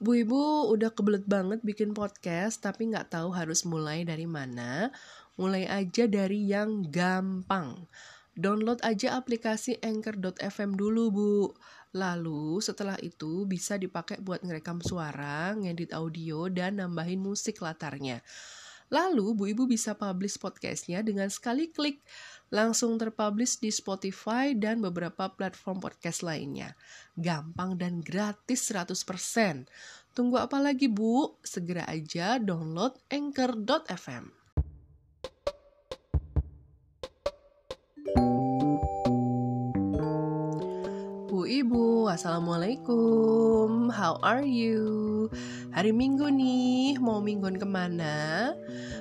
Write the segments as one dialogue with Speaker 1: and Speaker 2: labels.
Speaker 1: Bu Ibu udah kebelet banget bikin podcast, tapi nggak tahu harus mulai dari mana. Mulai aja dari yang gampang. Download aja aplikasi Anchor.fm dulu, Bu. Lalu setelah itu bisa dipakai buat ngerekam suara, ngedit audio, dan nambahin musik latarnya. Lalu Bu Ibu bisa publish podcastnya dengan sekali klik langsung terpublish di Spotify dan beberapa platform podcast lainnya. Gampang dan gratis 100%. Tunggu apa lagi Bu? Segera aja download anchor.fm. Bu Ibu, Assalamualaikum. How are you? Hari Minggu nih, mau mingguan ke mana?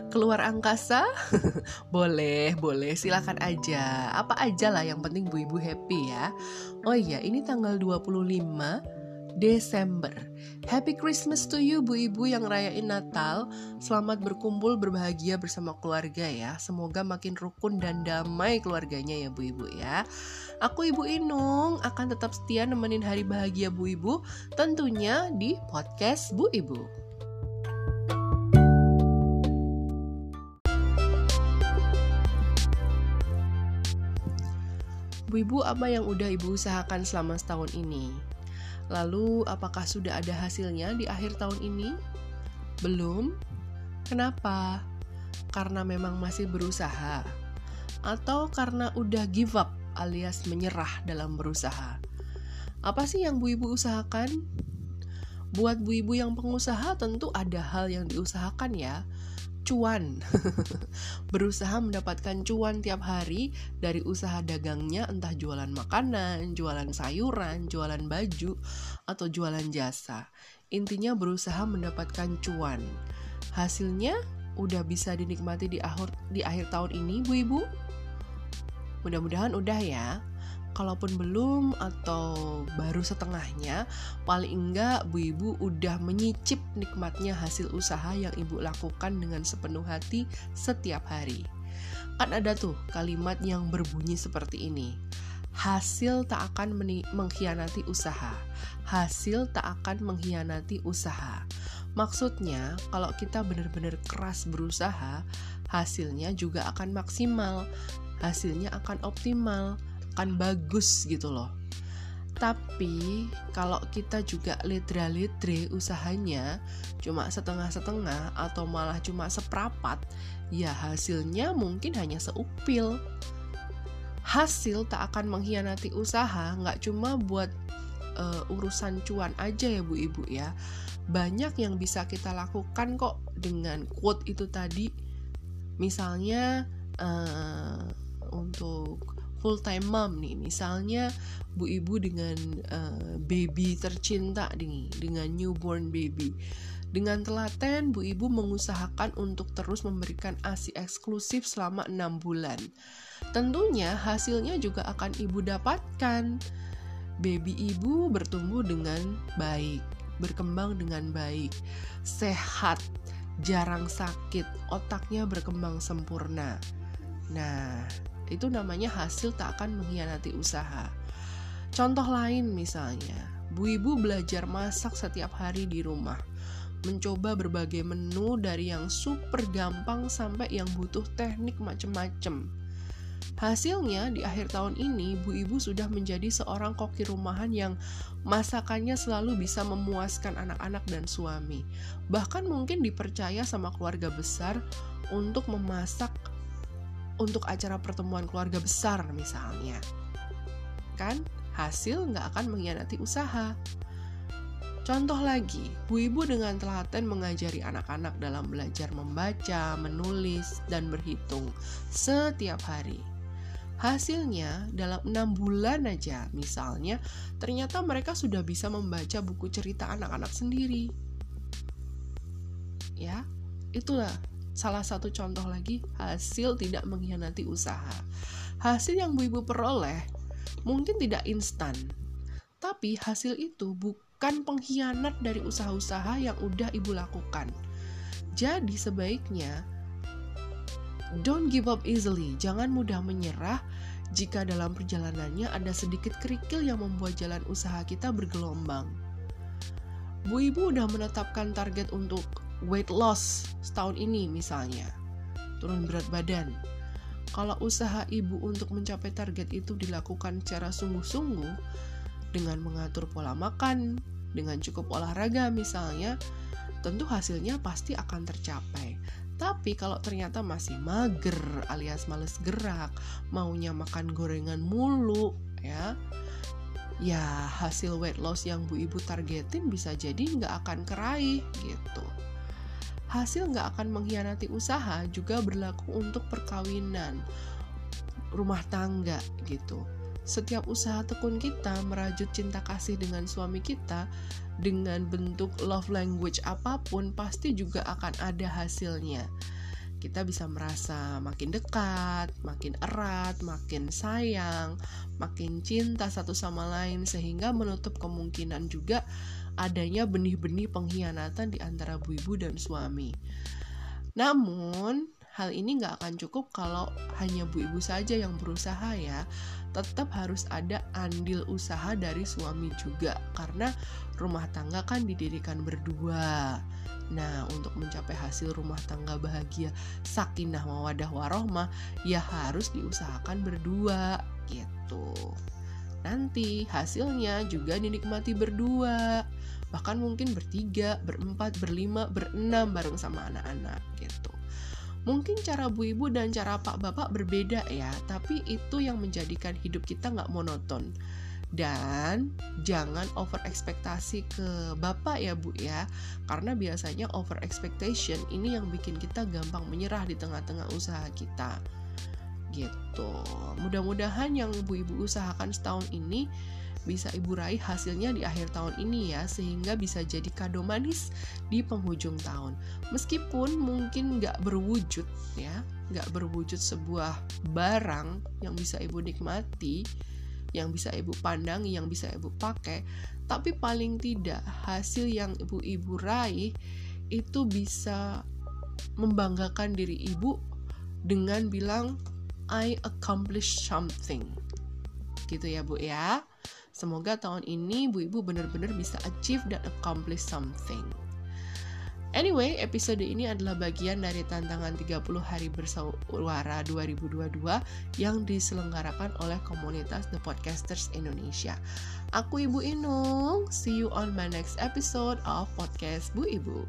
Speaker 1: Keluar angkasa? boleh, boleh, silakan aja. Apa aja lah yang penting Bu Ibu happy ya. Oh iya, ini tanggal 25 Desember. Happy Christmas to you Bu Ibu yang rayain Natal. Selamat berkumpul berbahagia bersama keluarga ya. Semoga makin rukun dan damai keluarganya ya Bu Ibu ya. Aku Ibu Inung akan tetap setia nemenin hari bahagia Bu Ibu tentunya di podcast Bu Ibu. Bu Ibu apa yang udah Ibu usahakan selama setahun ini? Lalu, apakah sudah ada hasilnya di akhir tahun ini? Belum? Kenapa? Karena memang masih berusaha, atau karena udah give up alias menyerah dalam berusaha? Apa sih yang Bu Ibu usahakan? Buat Bu Ibu yang pengusaha, tentu ada hal yang diusahakan, ya cuan. Berusaha mendapatkan cuan tiap hari dari usaha dagangnya entah jualan makanan, jualan sayuran, jualan baju, atau jualan jasa. Intinya berusaha mendapatkan cuan. Hasilnya udah bisa dinikmati di akhir di akhir tahun ini, Bu Ibu? Mudah-mudahan udah ya kalaupun belum atau baru setengahnya, paling enggak Bu Ibu udah menyicip nikmatnya hasil usaha yang Ibu lakukan dengan sepenuh hati setiap hari. Kan ada tuh kalimat yang berbunyi seperti ini. Hasil tak akan mengkhianati usaha. Hasil tak akan mengkhianati usaha. Maksudnya, kalau kita benar-benar keras berusaha, hasilnya juga akan maksimal, hasilnya akan optimal akan bagus gitu loh. Tapi kalau kita juga litre-litre usahanya cuma setengah-setengah atau malah cuma seprapat, ya hasilnya mungkin hanya seupil. Hasil tak akan mengkhianati usaha, nggak cuma buat uh, urusan cuan aja ya bu ibu ya. Banyak yang bisa kita lakukan kok dengan quote itu tadi. Misalnya uh, untuk full time mom nih. Misalnya bu ibu dengan uh, baby tercinta nih dengan newborn baby. Dengan telaten bu ibu mengusahakan untuk terus memberikan asi eksklusif selama enam bulan. Tentunya hasilnya juga akan ibu dapatkan. Baby ibu bertumbuh dengan baik berkembang dengan baik sehat jarang sakit otaknya berkembang sempurna. Nah itu namanya hasil tak akan mengkhianati usaha. Contoh lain misalnya, Bu Ibu belajar masak setiap hari di rumah. Mencoba berbagai menu dari yang super gampang sampai yang butuh teknik macem-macem. Hasilnya di akhir tahun ini Bu Ibu sudah menjadi seorang koki rumahan yang masakannya selalu bisa memuaskan anak-anak dan suami. Bahkan mungkin dipercaya sama keluarga besar untuk memasak untuk acara pertemuan keluarga besar misalnya. Kan hasil nggak akan mengkhianati usaha. Contoh lagi, Bu Ibu dengan telaten mengajari anak-anak dalam belajar membaca, menulis, dan berhitung setiap hari. Hasilnya, dalam enam bulan aja, misalnya, ternyata mereka sudah bisa membaca buku cerita anak-anak sendiri. Ya, itulah salah satu contoh lagi hasil tidak mengkhianati usaha. Hasil yang Bu Ibu peroleh mungkin tidak instan, tapi hasil itu bukan pengkhianat dari usaha-usaha yang udah Ibu lakukan. Jadi sebaiknya don't give up easily, jangan mudah menyerah jika dalam perjalanannya ada sedikit kerikil yang membuat jalan usaha kita bergelombang. Bu Ibu udah menetapkan target untuk weight loss setahun ini misalnya, turun berat badan. Kalau usaha ibu untuk mencapai target itu dilakukan secara sungguh-sungguh dengan mengatur pola makan, dengan cukup olahraga misalnya, tentu hasilnya pasti akan tercapai. Tapi kalau ternyata masih mager alias males gerak, maunya makan gorengan mulu, ya, ya hasil weight loss yang bu ibu targetin bisa jadi nggak akan keraih gitu. Hasil nggak akan mengkhianati usaha juga berlaku untuk perkawinan, rumah tangga gitu. Setiap usaha tekun kita merajut cinta kasih dengan suami kita dengan bentuk love language apa pun pasti juga akan ada hasilnya. Kita bisa merasa makin dekat, makin erat, makin sayang, makin cinta satu sama lain sehingga menutup kemungkinan juga adanya benih-benih pengkhianatan di antara bu ibu dan suami. Namun, hal ini nggak akan cukup kalau hanya bu ibu saja yang berusaha ya tetap harus ada andil usaha dari suami juga karena rumah tangga kan didirikan berdua. Nah, untuk mencapai hasil rumah tangga bahagia, sakinah mawadah warohmah, ya harus diusahakan berdua gitu. Nanti hasilnya juga dinikmati berdua, bahkan mungkin bertiga, berempat, berlima, berenam bareng sama anak-anak gitu. Mungkin cara bu ibu dan cara pak bapak berbeda ya, tapi itu yang menjadikan hidup kita nggak monoton. Dan jangan over ekspektasi ke bapak ya bu ya, karena biasanya over expectation ini yang bikin kita gampang menyerah di tengah-tengah usaha kita. Gitu. Mudah-mudahan yang bu ibu usahakan setahun ini bisa ibu raih hasilnya di akhir tahun ini ya sehingga bisa jadi kado manis di penghujung tahun meskipun mungkin nggak berwujud ya nggak berwujud sebuah barang yang bisa ibu nikmati yang bisa ibu pandang yang bisa ibu pakai tapi paling tidak hasil yang ibu-ibu raih itu bisa membanggakan diri ibu dengan bilang I accomplished something gitu ya bu ya Semoga tahun ini Bu Ibu benar-benar bisa achieve dan accomplish something. Anyway, episode ini adalah bagian dari tantangan 30 hari bersuara 2022 yang diselenggarakan oleh komunitas The Podcasters Indonesia. Aku Ibu Inung, see you on my next episode of Podcast Bu Ibu.